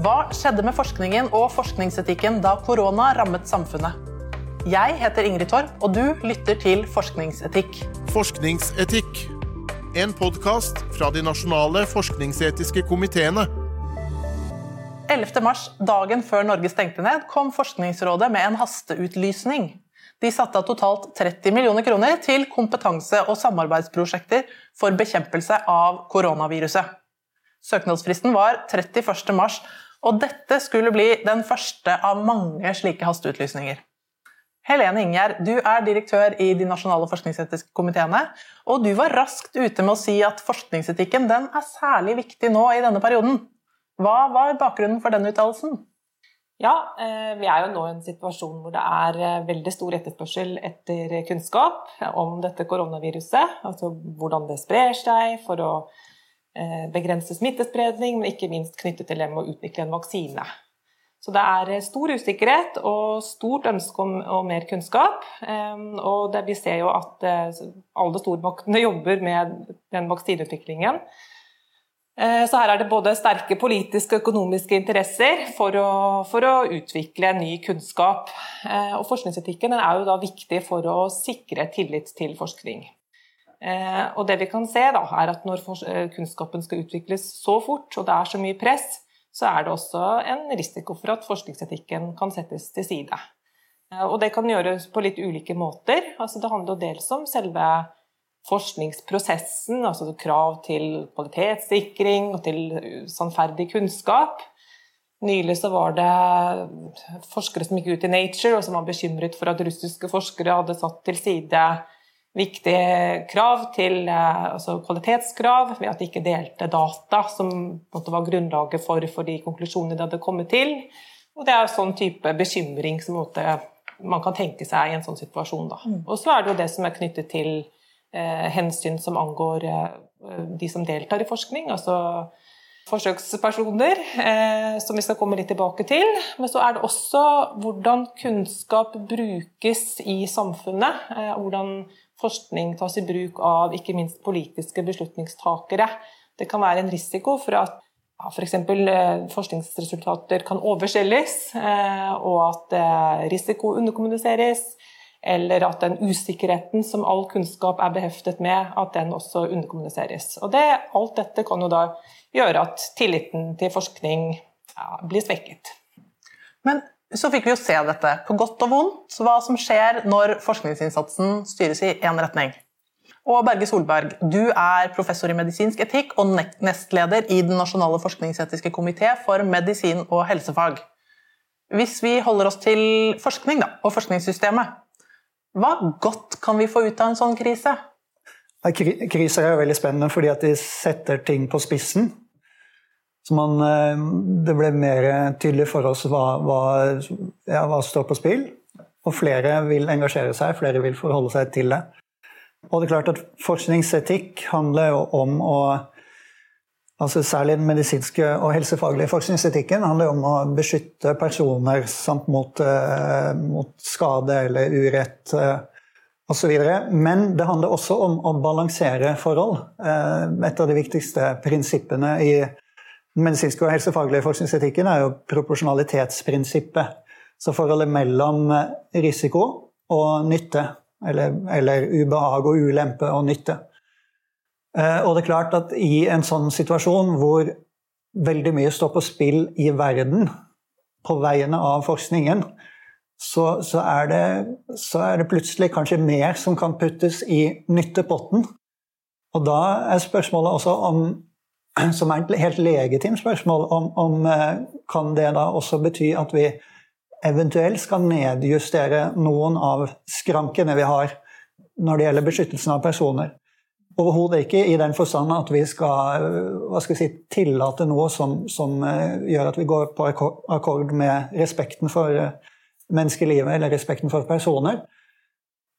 Hva skjedde med forskningen og forskningsetikken da korona rammet samfunnet? Jeg heter Ingrid Torp, og du lytter til Forskningsetikk. Forskningsetikk. En podkast fra de nasjonale forskningsetiske komiteene. 11. mars, dagen før Norge stengte ned, kom Forskningsrådet med en hasteutlysning. De satte av totalt 30 millioner kroner til kompetanse- og samarbeidsprosjekter for bekjempelse av koronaviruset. Søknadsfristen var 31. mars, og dette skulle bli den første av mange slike hasteutlysninger. Helene Ingjerd, du er direktør i de nasjonale forskningsetiske komiteene. Og du var raskt ute med å si at forskningsetikken er særlig viktig nå i denne perioden. Hva var bakgrunnen for den uttalelsen? Ja, eh, vi er jo nå i en situasjon hvor det er eh, veldig stor etterspørsel etter kunnskap om dette koronaviruset. Altså hvordan det sprer seg, for å begrense smittespredning, men ikke minst knyttet til det med å utvikle en vaksine. Så det er eh, stor usikkerhet og stort ønske om, om mer kunnskap. Eh, og det, vi ser jo at alle stormaktene jobber med den vaksineutviklingen. Så her er det både sterke politiske og økonomiske interesser for å, for å utvikle ny kunnskap. Og forskningsetikken er jo da viktig for å sikre tillit til forskning. Eh, og det vi kan se da, er at Når eh, kunnskapen skal utvikles så fort, og det er så mye press, så er det også en risiko for at forskningsetikken kan settes til side. Eh, og Det kan gjøres på litt ulike måter. Altså det handler dels om selve forskningsprosessen, altså krav til kvalitetssikring og til sannferdig kunnskap. Nylig så var det forskere som gikk ut i Nature og som var bekymret for at russiske forskere hadde satt til side viktige krav til eh, altså kvalitetskrav ved at de ikke delte data som var grunnlaget for, for, de konklusjonene de hadde kommet til. Og det er en sånn type bekymring som man kan tenke seg i en sånn situasjon. Mm. Og så er det jo det som er knyttet til eh, hensyn som angår eh, de som deltar i forskning. altså forsøkspersoner, eh, som vi skal komme litt tilbake til. Men så er det også hvordan kunnskap brukes i samfunnet. Eh, hvordan forskning tas i bruk av ikke minst politiske beslutningstakere. Det kan være en risiko for at ja, f.eks. For eh, forskningsresultater kan overselges, eh, og at eh, risiko underkommuniseres. Eller at den usikkerheten som all kunnskap er beheftet med, at den også underkommuniseres. Og det, alt dette kan jo da gjøre at tilliten til forskning ja, blir svekket. Men så fikk vi jo se dette, på godt og vondt, hva som skjer når forskningsinnsatsen styres i én retning. Og Berge Solberg, du er professor i medisinsk etikk og nestleder i Den nasjonale forskningsetiske komité for medisin og helsefag. Hvis vi holder oss til forskning da, og forskningssystemet, hva godt kan vi få ut av en sånn krise? Kriser er jo veldig spennende fordi de setter ting på spissen. Så man, eh, det ble mer tydelig for oss hva, hva, ja, hva står på spill. Og flere vil engasjere seg, flere vil forholde seg til det. Og det er klart at forskningsetikk handler jo om å altså Særlig den medisinske og helsefaglige forskningsetikken handler om å beskytte personer samt mot, uh, mot skade eller urett uh, osv. Men det handler også om å balansere forhold. Et av de viktigste prinsippene i den medisinske og helsefaglige forskningsetikken er jo proporsjonalitetsprinsippet. Så forholdet mellom eh, risiko og nytte, eller, eller ubehag og ulempe og nytte. Eh, og det er klart at i en sånn situasjon hvor veldig mye står på spill i verden på vegne av forskningen, så, så, er det, så, er det, plutselig kanskje mer som kan puttes i nyttepotten. Og da er spørsmålet også om som er et helt legitimt spørsmål, om, om, eh, kan det da også bety at vi eventuelt skal nedjustere noen av skrankene vi har når det gjelder beskyttelsen av personer. Overhodet ikke i den forstand at vi skal, skal si, tillate noe som, som, eh, gjør at vi går på akkord med respekten for eh, menneskelivet eller respekten for personer.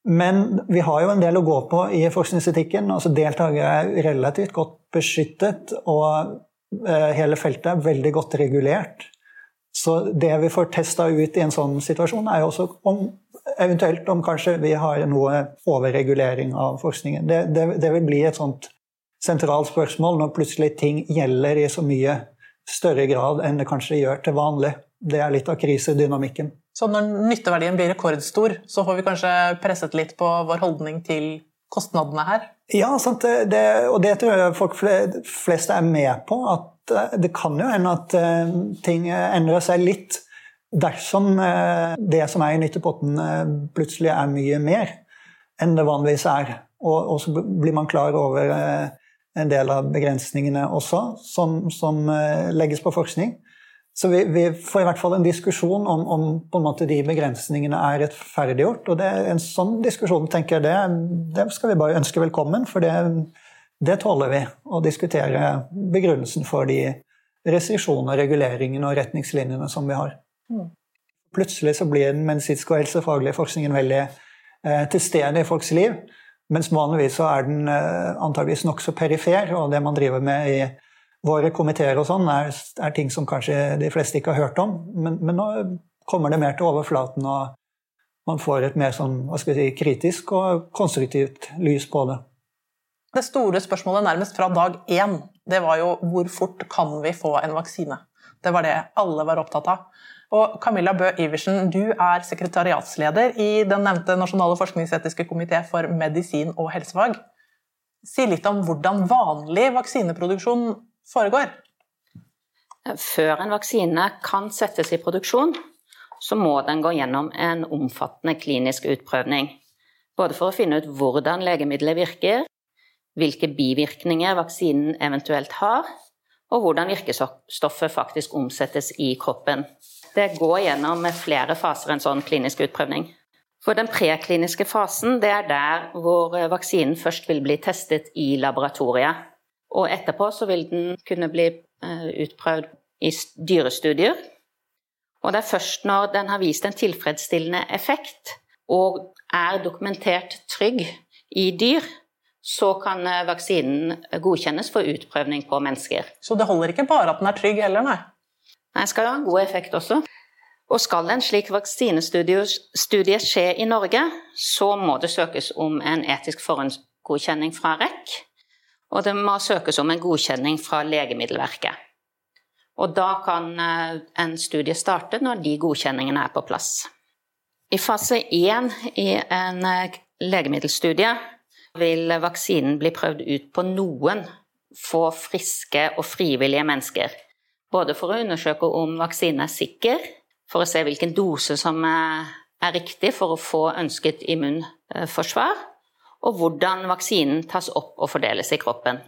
Men vi har jo en del å gå på i forskningsetikken. altså Deltakere er relativt godt beskyttet, og eh, hele feltet er veldig godt regulert. Så det vi får testa ut i en sånn situasjon, er jo også om, eventuelt om kanskje vi har noe overregulering av forskningen. Det, det, det vil bli et sånt sentralt spørsmål når plutselig ting gjelder i så mye større grad enn det kanskje gjør til vanlig. Det er litt av krisedynamikken. Så når nytteverdien blir rekordstor, så får vi kanskje presset litt på vår holdning til kostnadene her? Ja, sant? Det, og det tror jeg folk flest er med på. At eh, det kan jo hende at eh, ting endrer seg litt dersom eh, det som er i nyttepotten plutselig er mye mer enn det vanligvis er. Og, og så blir man klar over en del av begrensningene også, som, som legges på forskning. Så vi, vi, får i hvert fall en diskusjon om, om på en måte de begrensningene er rettferdiggjort. Og det, en sånn diskusjon tenker jeg, det, det skal vi bare ønske velkommen, for det, det tåler vi. Å diskutere begrunnelsen for de restriksjonene, reguleringene og retningslinjene som vi har. Mm. Plutselig så blir den medisinske og helsefaglige forskningen veldig eh, til stede i folks liv. Mens vanligvis så er den eh, antageligvis nokså perifer, og det man driver med i våre komiteer og sånn er, er, ting som kanskje de fleste ikke har hørt om. Men, men, nå kommer det mer til overflaten, og man får et mer sånn, hva skal si, kritisk og konstruktivt lys på det. Det store spørsmålet nærmest fra dag én det var jo hvor fort kan vi få en vaksine? Det var det alle var opptatt av. Og Camilla Bø Iversen, du er sekretariatsleder i den nevnte Nasjonale forskningsetiske komité for medisin og helsefag. Si litt om hvordan vanlig vaksineproduksjon foregår? Før en vaksine kan settes i produksjon, så må den gå gjennom en omfattende klinisk utprøvning. Både for å finne ut hvordan legemiddelet virker, hvilke bivirkninger vaksinen eventuelt har, og hvordan virkestoffet faktisk omsettes i kroppen. Det går gjennom flere faser en sånn klinisk utprøvning. For den prekliniske fasen det er der hvor vaksinen først vil bli testet i laboratoriet. Og etterpå så vil den kunne bli eh, utprøvd i dyrestudier. Og det er først når den har vist en tilfredsstillende effekt og er dokumentert trygg i dyr, så kan eh, vaksinen godkjennes for utprøvning på mennesker. Så det holder ikke bare at den er trygg heller, nei? Nei, den skal ha en god effekt også. Og skal en slik vaksinestudie skje i Norge, så må det søkes om en etisk forhåndsgodkjenning fra REC og det må søkes om en godkjenning fra Legemiddelverket. Og da kan eh, en studie starte når de godkjenningene er på plass. I fase én i en eh, legemiddelstudie vil vaksinen bli prøvd ut på noen få friske og frivillige mennesker. Både for å undersøke om vaksinen er sikker, for å se hvilken dose som er riktig for å få ønsket immunforsvar, og hvordan vaksinen tas opp og fordeles i kroppen.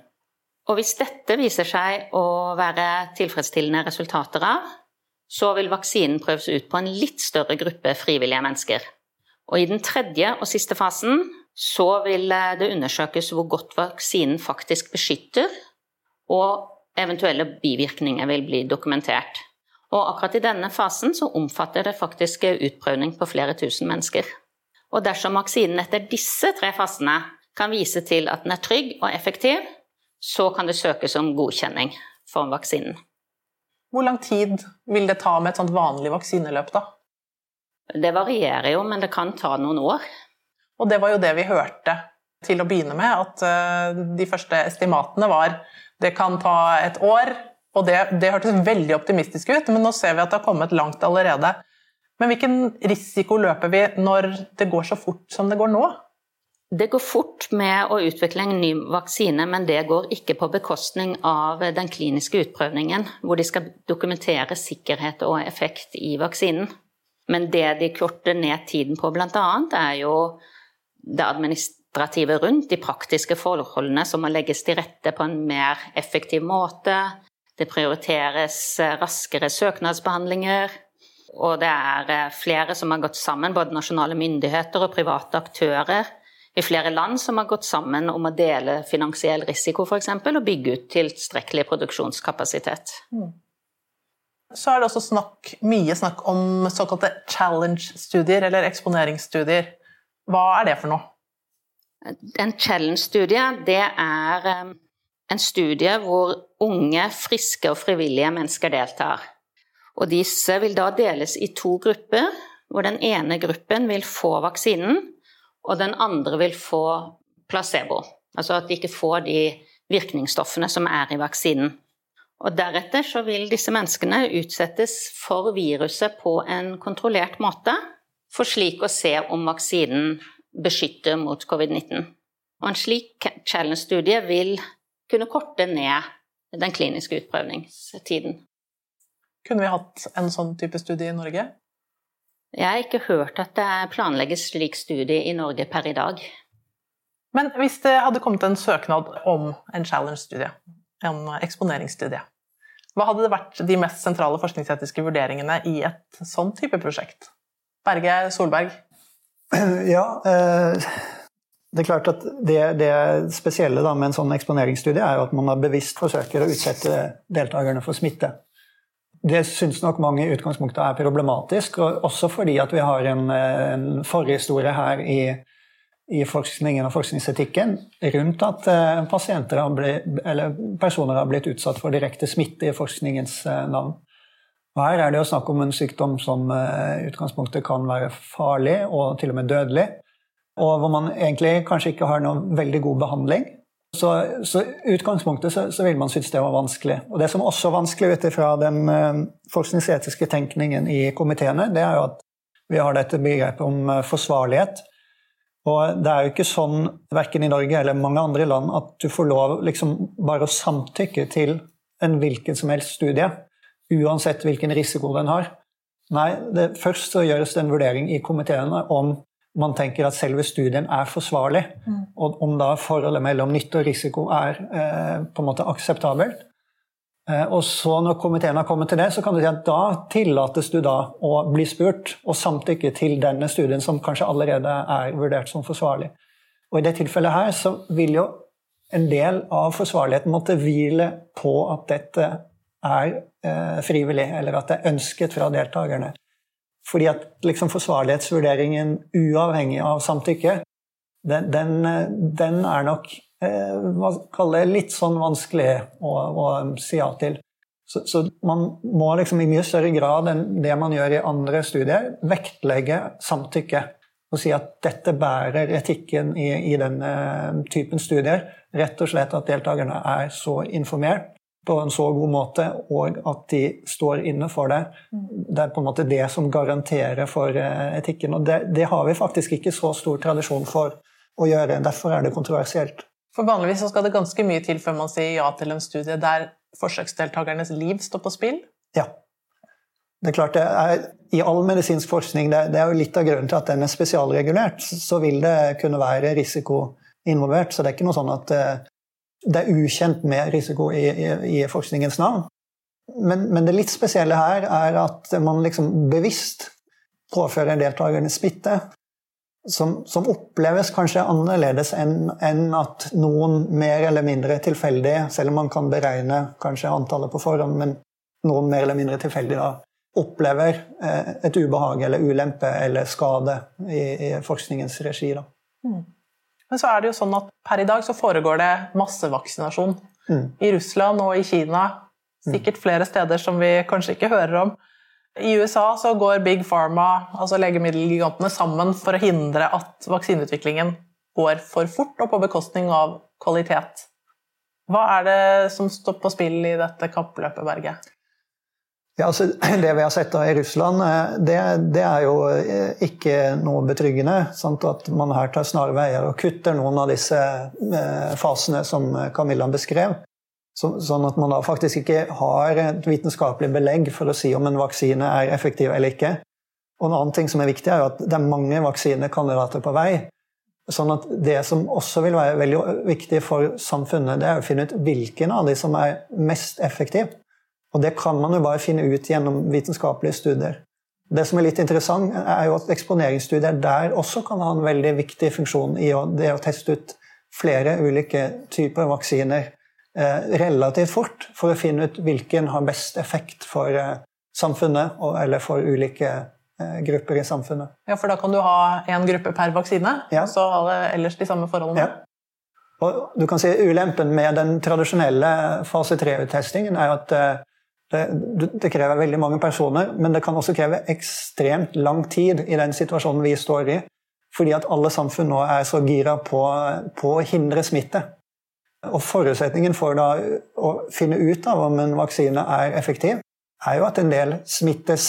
Og hvis dette viser seg å være tilfredsstillende resultater av, så vil vaksinen prøves ut på en litt større gruppe frivillige mennesker. Og i den tredje og siste fasen så vil det undersøkes hvor godt vaksinen faktisk beskytter, og eventuelle bivirkninger vil bli dokumentert. Og akkurat i denne fasen så omfatter det faktisk utprøvning på flere tusen mennesker. Og dersom vaksinen etter disse tre fasene kan vise til at den er trygg og effektiv, så kan det søkes om godkjenning for vaksinen. Hvor lang tid vil det ta med et sånt vanlig vaksineløp, da? Det varierer jo, men det kan ta noen år. Og det var jo det vi hørte til å begynne med, at eh, de første estimatene var det kan ta et år. Og det, det hørtes veldig optimistisk ut, men nå ser vi at det har kommet langt allerede. Men hvilken risiko løper vi når det går så fort som det går nå? Det går fort med å utvikle en ny vaksine, men det går ikke på bekostning av den kliniske utprøvningen, hvor de skal dokumentere sikkerhet og effekt i vaksinen. Men det de korter ned tiden på bl.a., er jo det administrative rundt, de praktiske forholdene som må legges til rette på en mer effektiv måte. Det prioriteres raskere søknadsbehandlinger og det er eh, flere som har gått sammen, både nasjonale myndigheter og private aktører i flere land som har gått sammen om å dele finansiell risiko f.eks. og bygge ut tilstrekkelig produksjonskapasitet. Mm. Så er det også snakk, mye snakk om såkalte challenge-studier, eller eksponeringsstudier. Hva er det for noe? En challenge-studie det er eh, en studie hvor unge, friske og frivillige mennesker deltar. Og disse vil da deles i to grupper, hvor den ene gruppen vil få vaksinen, og den andre vil få placebo. Altså at de ikke får de virkningsstoffene som er i vaksinen. Og deretter så vil disse menneskene utsettes for viruset på en kontrollert måte, for slik å se om vaksinen beskytter mot covid-19. Og en slik challenge-studie vil kunne korte ned den kliniske utprøvningstiden. Kunne vi hatt en sånn type studie i Norge? Jeg har ikke hørt at det planlegges slik studie i Norge per i dag. Men hvis det hadde kommet en søknad om en challenge-studie, en eksponeringsstudie, hva hadde det vært de mest sentrale forskningsetiske vurderingene i et sånn type prosjekt? Berge Solberg? Ja, eh, det er klart at det, det spesielle med en sånn eksponeringsstudie er jo at man bevisst forsøker å utsette deltakerne for smitte. Det syns nok mange i utgangspunktet er problematisk, og også fordi at vi har en, en forhistorie her i i forskningen og forskningsetikken rundt at eh, pasienter blitt, eller personer har blitt utsatt for direkte smitte i forskningens eh, navn. Og her er det jo snakk om en sykdom som i utgangspunktet kan være farlig og til og med dødelig. Og hvor man egentlig kanskje ikke har noen veldig god behandling. Så, så utgangspunktet så, så, vil man synes det var vanskelig. Og det som også er vanskelig ut ifra den uh, forskningsetiske tenkningen i komiteene, det er jo at vi har dette begrepet om uh, forsvarlighet. Og det er jo ikke sånn, verken i Norge eller mange andre land, at du får lov liksom bare å samtykke til en hvilken som helst studie, uansett hvilken risiko den har. Nei, det, først så gjøres det en vurdering i komiteene om man tenker at selve studien er forsvarlig, mm. og om da forholdet mellom nytte og risiko er eh, på en måte akseptabelt. Eh, og så Når komiteen har kommet til det, så kan du si at da tillates du da å bli spurt og samtykke til denne studien som kanskje allerede er vurdert som forsvarlig. Og I det tilfellet her så vil jo en del av forsvarligheten måtte hvile på at dette er eh, frivillig, eller at det er ønsket fra deltakerne. Fordi at liksom forsvarlighetsvurderingen uavhengig av samtykke, den, den, den er nok Eh, litt sånn vanskelig å, å si ja til. Så, så, man må liksom i mye større grad enn det man gjør i andre studier, vektlegge samtykke. Og si at dette bærer etikken i, i denne typen studier. Rett og slett at deltakerne er så informert på en så god måte, og at de står inne for det. Det er på en måte det som garanterer for eh, etikken. Og det, det har vi faktisk ikke så stor tradisjon for å gjøre. Derfor er det kontroversielt. For Vanligvis så skal det ganske mye til før man sier ja til en studie der forsøksdeltakernes liv står på spill? Ja. Det er klart det er, I all medisinsk forskning det, det er jo litt av grunnen til at den er spesialregulert. Så vil det kunne være risiko involvert. Så det er ikke noe sånn at eh, det er ukjent med risiko i, i, i forskningens navn. Men, men, det litt spesielle her er at man liksom bevisst påfører deltakerne smitte som, som, oppleves kanskje annerledes enn en at noen mer eller mindre tilfeldig, selv om man kan beregne kanskje antallet på forhånd, men noen mer eller mindre tilfeldig da, opplever eh, et ubehag eller ulempe eller skade i, i forskningens regi. Da. Mm. Men så er det jo sånn at per i dag så foregår det massevaksinasjon mm. i Russland og i Kina. Sikkert flere steder som vi kanskje ikke hører om. I USA så går Big Pharma, altså legemiddelgigantene, sammen for å hindre at vaksineutviklingen går for fort og på bekostning av kvalitet. Hva er det som står på spill i dette kappløpet, Berge? Ja, altså, det vi har sett da i Russland, eh, det, det, er jo eh, ikke noe betryggende. Sant? At man her tar snarveier og kutter noen av disse eh, fasene som Camilla beskrev. Så, sånn at man da faktisk ikke har et vitenskapelig belegg for å si om en vaksine er effektiv eller ikke. Og en annen ting som er viktig, er jo at det er mange vaksinekandidater på vei. Sånn at Det som også vil være veldig viktig for samfunnet, det er å finne ut hvilken av de som er mest effektiv. Og det kan man jo bare finne ut gjennom vitenskapelige studier. Det som er litt interessant, er jo at eksponeringsstudier der også kan ha en veldig viktig funksjon i det å teste ut flere ulike typer vaksiner Eh, relativt fort for å finne ut hvilken har best effekt for eh, samfunnet eller for ulike eh, grupper i samfunnet. Ja, For da kan du ha én gruppe per vaksine, ja. og så alle ellers de samme forholdene? Ja. Og du kan si Ulempen med den tradisjonelle fase 3-uttestingen er at det, det, krever veldig mange personer, men det kan også kreve ekstremt lang tid i den situasjonen vi står i. Fordi at alle samfunn nå er så gira på, på å hindre smitte. Og Forutsetningen for da å finne ut av om en vaksine er effektiv, er jo at en del smittes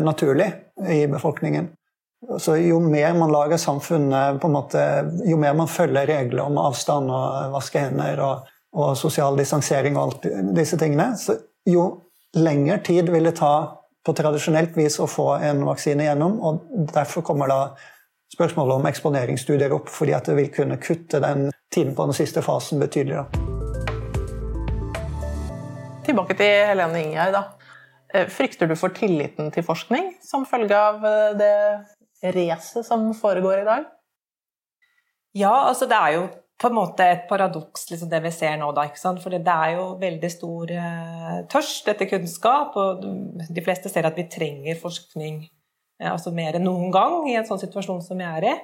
naturlig i befolkningen. Så Jo mer man lager samfunnet på en måte, Jo mer man følger regler om avstand og vaske hender og, og sosial distansering og alt disse tingene, jo lengre tid vil det ta på tradisjonelt vis å få en vaksine gjennom. og Derfor kommer da spørsmålet om eksponeringsstudier opp, fordi at det vil kunne kutte den tiden på den siste fasen betydelig. Da. Tilbake til Helene Ingjerd. da. Eh, frykter du for tilliten til forskning som følge av eh, det racet som foregår i dag? Ja, altså det er jo på en måte et paradoks liksom det vi ser nå. For det er jo veldig stor eh, tørst etter kunnskap, og de fleste ser at vi trenger forskning eh, altså mer enn noen gang i en sånn situasjon som vi er i.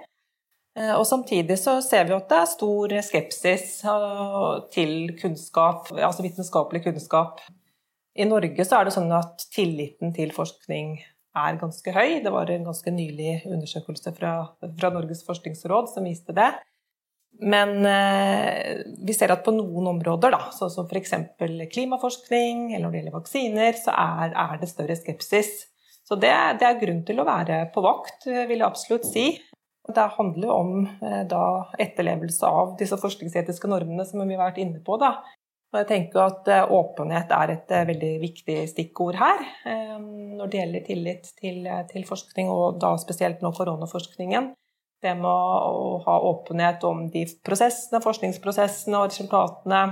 Eh, og samtidig så ser vi at det er stor skepsis eh, til kunnskap, altså vitenskapelig kunnskap. I Norge så er det sånn at tilliten til forskning er ganske høy. Det var en ganske nylig undersøkelse fra, fra Norges forskningsråd som viste det. Men eh, vi ser at på noen områder, da, sånn som f.eks. klimaforskning eller når det gjelder vaksiner, så er, er det større skepsis. Så det, det, er grunn til å være på vakt, vil jeg absolutt si. Det handler om eh, da, etterlevelse av disse forskningsetiske normene som vi har vært inne på. Da. Og jeg tenker at eh, Åpenhet er et eh, veldig viktig stikkord her eh, når det gjelder tillit til, eh, til forskning, og da spesielt nå koronaforskningen det med å ha åpenhet om de prosessene, forskningsprosessene og resultatene.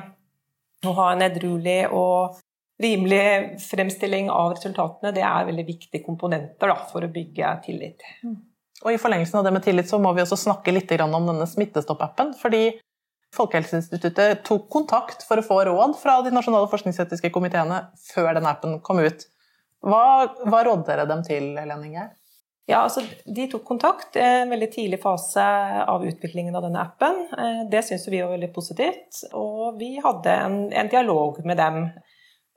Å ha en edruelig og rimelig fremstilling av resultatene, det er veldig viktige komponenter da, for å bygge tillit. Mm. Og I forlengelsen av det med tillit så må vi også snakke litt om denne Smittestopp-appen. fordi Folkehelseinstituttet tok kontakt for å få råd fra de nasjonale forskningsetiske komiteene før den appen kom ut. Hva, hva rådde dere dem til, Ingjerd? Ja, altså, De tok kontakt i en veldig tidlig fase av utviklingen av denne appen. Eh, det syns vi var veldig positivt, og vi hadde en, en, dialog med dem.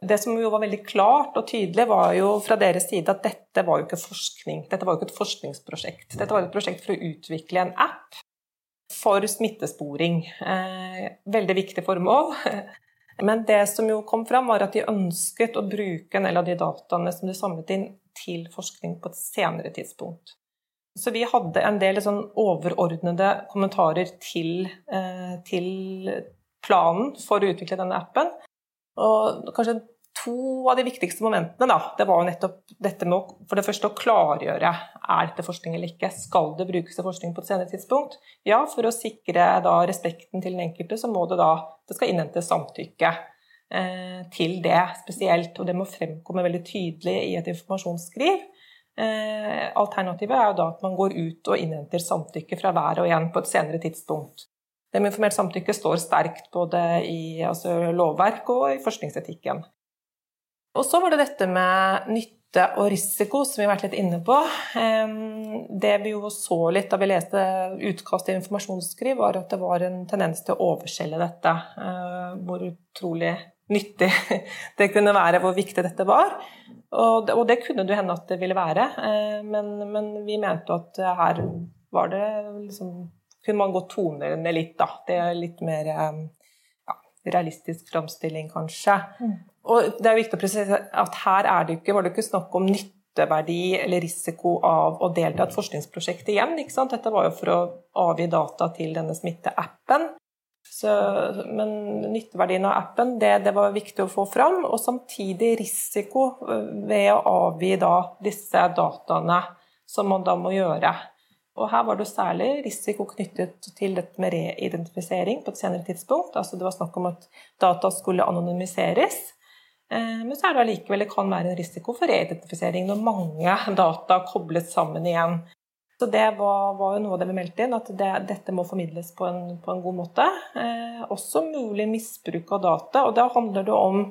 Det som jo var veldig klart og tydelig, var jo fra deres side at dette var jo ikke forskning. Dette var jo ikke et forskningsprosjekt. Dette var et prosjekt for å utvikle en app for smittesporing. Eh, veldig viktig formål. Men det som jo kom fram, var at de ønsket å bruke en del av de dataene som de samlet inn, til forskning på et senere tidspunkt. Så vi hadde en del sånn overordnede kommentarer til, eh, til, planen for å utvikle denne appen. Og kanskje to av de viktigste momentene da, det var jo nettopp dette med å, for det første å klargjøre er dette forskning eller ikke. Skal det brukes til forskning på et senere tidspunkt? Ja, for å sikre da respekten til den enkelte, så må det da det skal innhentes samtykke eh, til det spesielt. Og det må fremkomme veldig tydelig i et informasjonsskriv. Eh, alternativet er jo da at man går ut og innhenter samtykke fra hver og en på et senere tidspunkt. Det med informert samtykke står sterkt både i altså, lovverk og i forskningsetikken. Og så var det dette med nytte og risiko, som vi har vært litt inne på. Det vi jo så litt da vi leste utkast til informasjonsskriv, var at det var en tendens til å overskjelle dette. Eh, hvor utrolig nyttig det kunne være, hvor viktig dette var. Og det, kunne det hende at det ville være, eh, men, vi mente at her var det liksom Kunne man gått tonene ned litt, da. Det er litt mer ja, realistisk framstilling, kanskje. Mm. Og det er viktig å presisere at her er det ikke, var det ikke snakk om nytteverdi eller risiko av å delta i et forskningsprosjekt igjen. Dette var jo for å avgi data til denne smitteappen. men nytteverdien av appen det, det, var viktig å få fram, og samtidig risiko øh, ved å avgi da disse dataene som man da må gjøre. Og her var det særlig risiko knyttet til dette med reidentifisering på et senere tidspunkt. Altså det var snakk om at data skulle anonymiseres. Eh, men så er det allikevel det kan være en risiko for reidentifisering når mange data kobles sammen igjen. Så det var, var jo noe av det vi meldte inn, at det, dette må formidles på en, på en god måte. Eh, også mulig misbruk av data, og da handler det om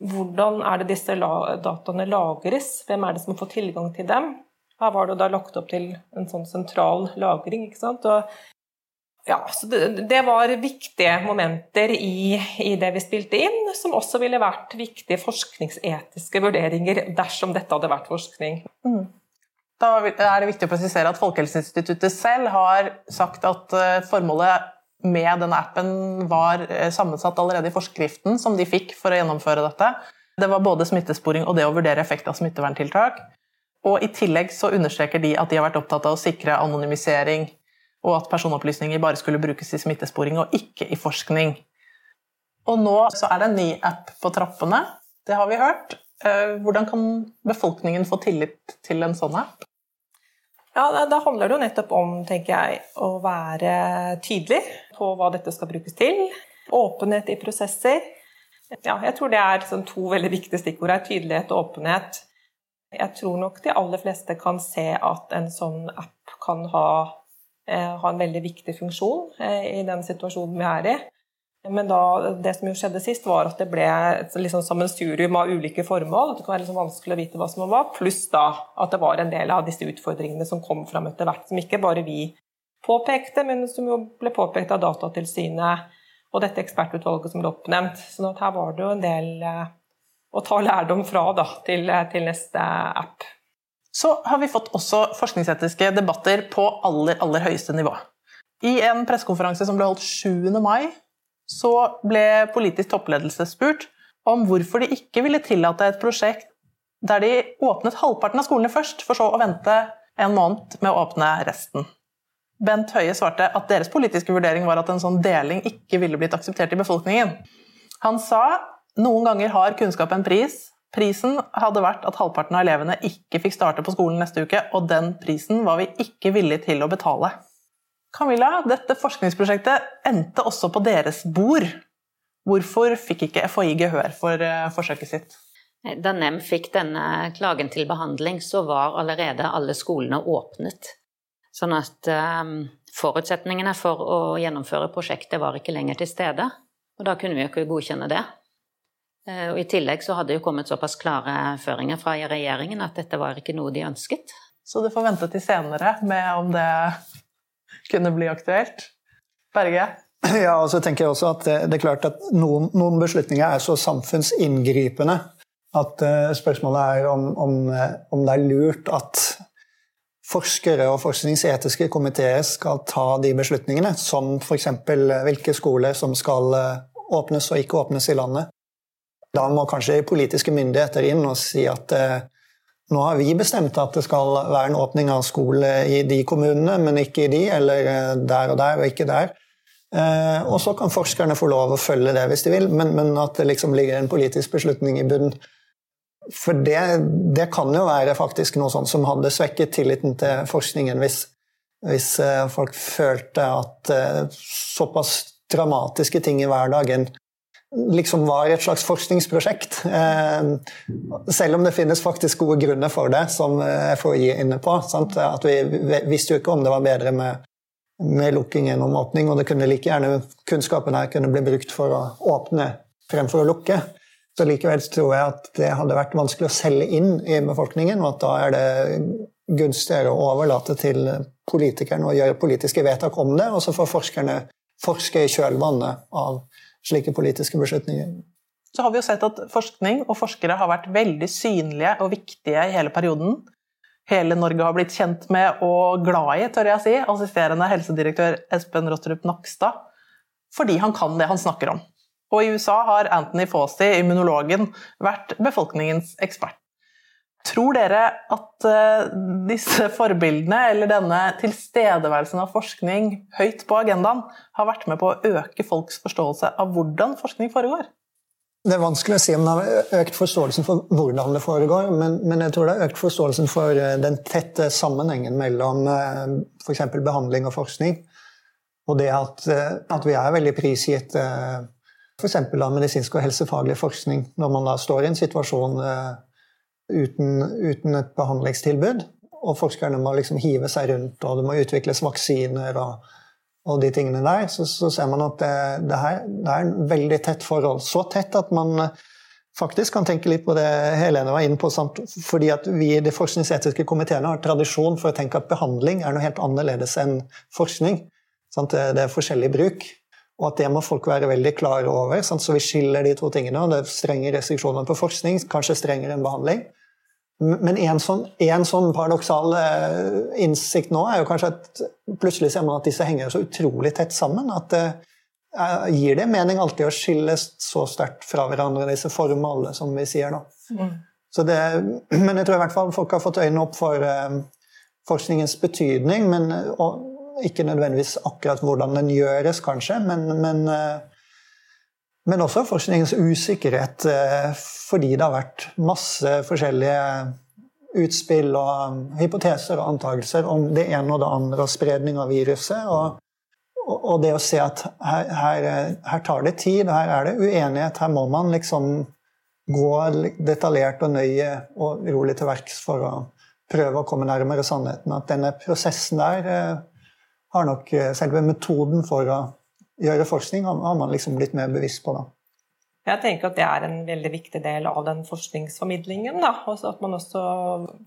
hvordan er det disse dataene lagres, hvem er det som får tilgang til dem. Her var det da lagt opp til en sånn sentral lagring. ikke sant? Og ja, så det, det, var viktige momenter i, i, det vi spilte inn, som også ville vært viktige forskningsetiske vurderinger dersom dette hadde vært forskning. Mm. Da er det viktig å presisere at Folkehelseinstituttet selv har sagt at eh, formålet med denne appen var eh, sammensatt allerede i forskriften som de fikk for å gjennomføre dette. Det var både smittesporing og det å vurdere effekt av smitteverntiltak. Og I tillegg så understreker de at de har vært opptatt av å sikre anonymisering, og at personopplysninger bare skulle brukes i smittesporing og ikke i forskning. Og nå så er det en ny app på trappene, det har vi hørt. Eh, hvordan kan befolkningen få tillit til en sånn app? Ja, Da handler det jo nettopp om tenker jeg, å være tydelig på hva dette skal brukes til. Åpenhet i prosesser. Ja, jeg tror det er sånn to veldig viktige stikkord her. Tydelighet og åpenhet. Jeg tror nok de aller fleste kan se at en sånn app kan ha, ha en veldig viktig funksjon eh, i den situasjonen vi er i. Men da, det som jo skjedde sist, var at det ble et liksom sammensurium av ulike formål. Det kan være liksom vanskelig å vite hva som var, pluss da at det var en del av disse utfordringene som kom fram etter hvert, som ikke bare vi påpekte, men som jo ble påpekt av Datatilsynet og dette ekspertutvalget som ble oppnevnt. Så her var det jo en del eh, å ta lærdom fra da, til, til neste app. Så har vi fått også forskningsetiske debatter på aller, aller høyeste nivå. I en pressekonferanse som ble holdt 7. mai, så ble politisk toppledelse spurt om hvorfor de ikke ville tillate et prosjekt der de åpnet halvparten av skolene først, for så å vente en måned med å åpne resten. Bent Høie svarte at deres politiske vurdering var at en sånn deling ikke ville blitt akseptert i befolkningen. Han sa noen ganger har kunnskap en pris. Prisen hadde vært at halvparten av elevene ikke fikk starte på skolen neste uke, og den prisen var vi ikke villige til å betale. Camilla, dette forskningsprosjektet endte også på deres bord. Hvorfor fikk ikke FHI gehør for eh, forsøket sitt? Da NEM fikk denne klagen til behandling, så var allerede alle skolene åpnet. Sånn at um, forutsetningene for å gjennomføre prosjektet var ikke lenger til stede. Og da kunne vi jo ikke godkjenne det. Uh, og I tillegg så hadde det jo kommet såpass klare føringer fra regjeringen at dette var ikke noe de ønsket. Så du får vente til senere med om det kunne bli aktuelt? Berge? Ja, og så tenker jeg også at det, er klart at noen, noen, beslutninger er så samfunnsinngripende at uh, spørsmålet er om, om, eh, om, det er lurt at forskere og forskningsetiske komiteer skal ta de beslutningene, som f.eks. hvilke skoler som skal åpnes og ikke åpnes i landet. Da må kanskje politiske myndigheter inn og si at uh, nå har vi bestemt at det skal være en åpning av skole i de kommunene, men ikke i de, eller eh, der og der og ikke der. Eh, og så kan forskerne få lov å følge det hvis de vil, men, men at det liksom ligger en politisk beslutning i bunnen. For det, det, kan jo være faktisk noe sånt som hadde svekket tilliten til forskningen hvis, hvis eh, folk følte at såpass dramatiske ting i hverdagen liksom var et slags forskningsprosjekt. Eh, selv om det finnes faktisk gode grunner for det, som FHI er inne på. Sant? At vi visste jo ikke om det var bedre med, med lukking enn om åpning, og det kunne like gjerne kunnskapen her kunne bli brukt for å åpne fremfor å lukke. Så likevel tror jeg at det hadde vært vanskelig å selge inn i befolkningen, og at da er det gunstigere å overlate til politikerne å gjøre politiske vedtak om det, og så får forskerne forske i kjølvannet av slike politiske beslutninger. Så har vi jo sett at forskning og forskere har vært veldig synlige og viktige i hele perioden. Hele Norge har blitt kjent med og glad i, tør jeg si, assisterende helsedirektør Espen Rostrup Nakstad, fordi han kan det han snakker om. Og i USA har Anthony Fauci, immunologen, vært befolkningens ekspert. Tror dere at uh, disse forbildene, eller denne tilstedeværelsen av forskning høyt på agendaen, har vært med på å øke folks forståelse av hvordan forskning foregår? Det er vanskelig å si om det har økt forståelsen for hvordan det foregår, men, men jeg tror det har økt forståelsen for eh, den tette sammenhengen mellom uh, f.eks. behandling og forskning. Og det at, at vi er veldig prisgitt f.eks. medisinsk og helsefaglig forskning når man da står i en situasjon uten, uten, et behandlingstilbud. Og forskerne må liksom hive seg rundt, og det må utvikles vaksiner og, og de tingene der. Så, så ser man at det, det, her, det er en veldig tett forhold. Så tett at man eh, faktisk kan tenke litt på det Helene var inne på. Sant? Fordi at vi i de forskningsetiske komiteene har tradisjon for å tenke at behandling er noe helt annerledes enn forskning. Sant? Det er forskjellig bruk. Og at det må folk være veldig klare over. Sant? Så vi skiller de to tingene. og Det er strenge restriksjoner på forskning, kanskje strengere enn behandling. Men en sånn, en sånn paradoksal eh, innsikt nå er jo kanskje at plutselig ser man at disse henger så utrolig tett sammen. at det eh, gir det mening alltid å skilles så sterkt fra hverandre, disse formale, som vi sier nå. Mm. Det, men jeg tror i hvert fall folk har fått øynene opp for eh, forskningens betydning, men, og ikke nødvendigvis akkurat hvordan den gjøres, kanskje, men, men men også forskningens usikkerhet, eh, fordi det har vært masse forskjellige utspill og hypoteser og antakelser om det ene og det andre og spredning av viruset. Og, og det å se at her, her, her, tar det tid, her er det uenighet. Her må man liksom gå detaljert og nøye og rolig til verks for å prøve å komme nærmere sannheten. At denne prosessen der eh, har nok eh, selve metoden for å gjøre forskning, har man liksom blitt mer bevisst på. da. Jeg tenker at det er en veldig viktig del av den forskningsformidlingen. Da. Også at man også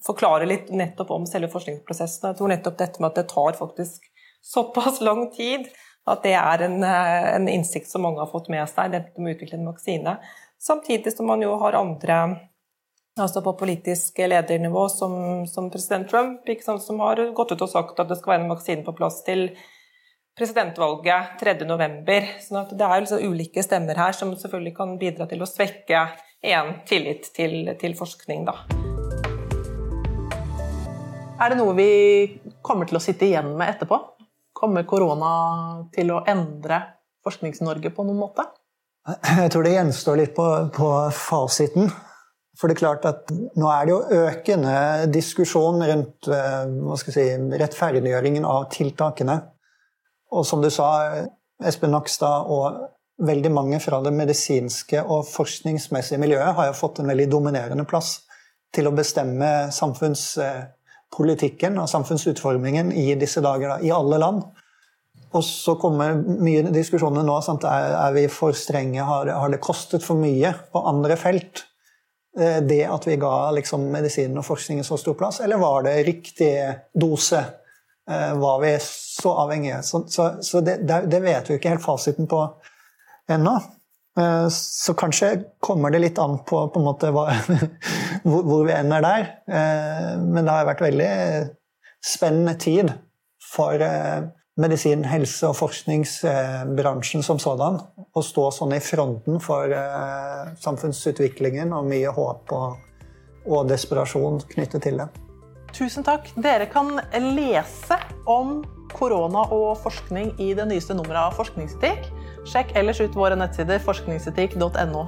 forklarer litt nettopp om selve forskningsprosessen. Jeg tror nettopp dette med at det tar faktisk såpass lang tid, at det er en, en innsikt som mange har fått med seg, dette med å utvikle en vaksine. Samtidig som man jo har andre altså på politisk ledernivå, som, som president Trump, som har gått ut og sagt at det skal være en vaksine på plass til presidentvalget 3.11. Sånn at det er liksom ulike stemmer her som selvfølgelig kan bidra til å svekke én tillit til, til forskning. Da. Er det noe vi kommer til å sitte igjen med etterpå? Kommer korona til å endre Forsknings-Norge på noen måte? Jeg tror det gjenstår litt på, på fasiten. For det er klart at nå er det jo økende diskusjon rundt eh, si, rettferdiggjøringen av tiltakene. Og som du sa, Espen Nakstad og veldig mange fra det medisinske og forskningsmessige miljøet har jo fått en veldig dominerende plass til å bestemme samfunnspolitikken og samfunnsutformingen i disse dager, da, i alle land. Og så kommer mye diskusjoner nå. Sant? Er, vi for strenge? Har, har, det kostet for mye på andre felt? Eh, det at vi ga liksom, medisinen og forskningen så stor plass, eller var det riktig dose? Eh, var vi så avhengige. Så, så, så det, det, vet vi ikke helt fasiten på ennå. Eh, så kanskje kommer det litt an på, på måte, hva, hvor vi ender der. Men det har vært veldig spennende tid for medisin-, helse- og forskningsbransjen som sådan. Å stå sånn i fronten for samfunnsutviklingen og mye håp og, og desperasjon knyttet til det. Tusen takk. Dere kan lese om korona og forskning i det nyeste nummeret av Forskningsetikk. Sjekk ellers ut våre nettsider forskningsetikk.no.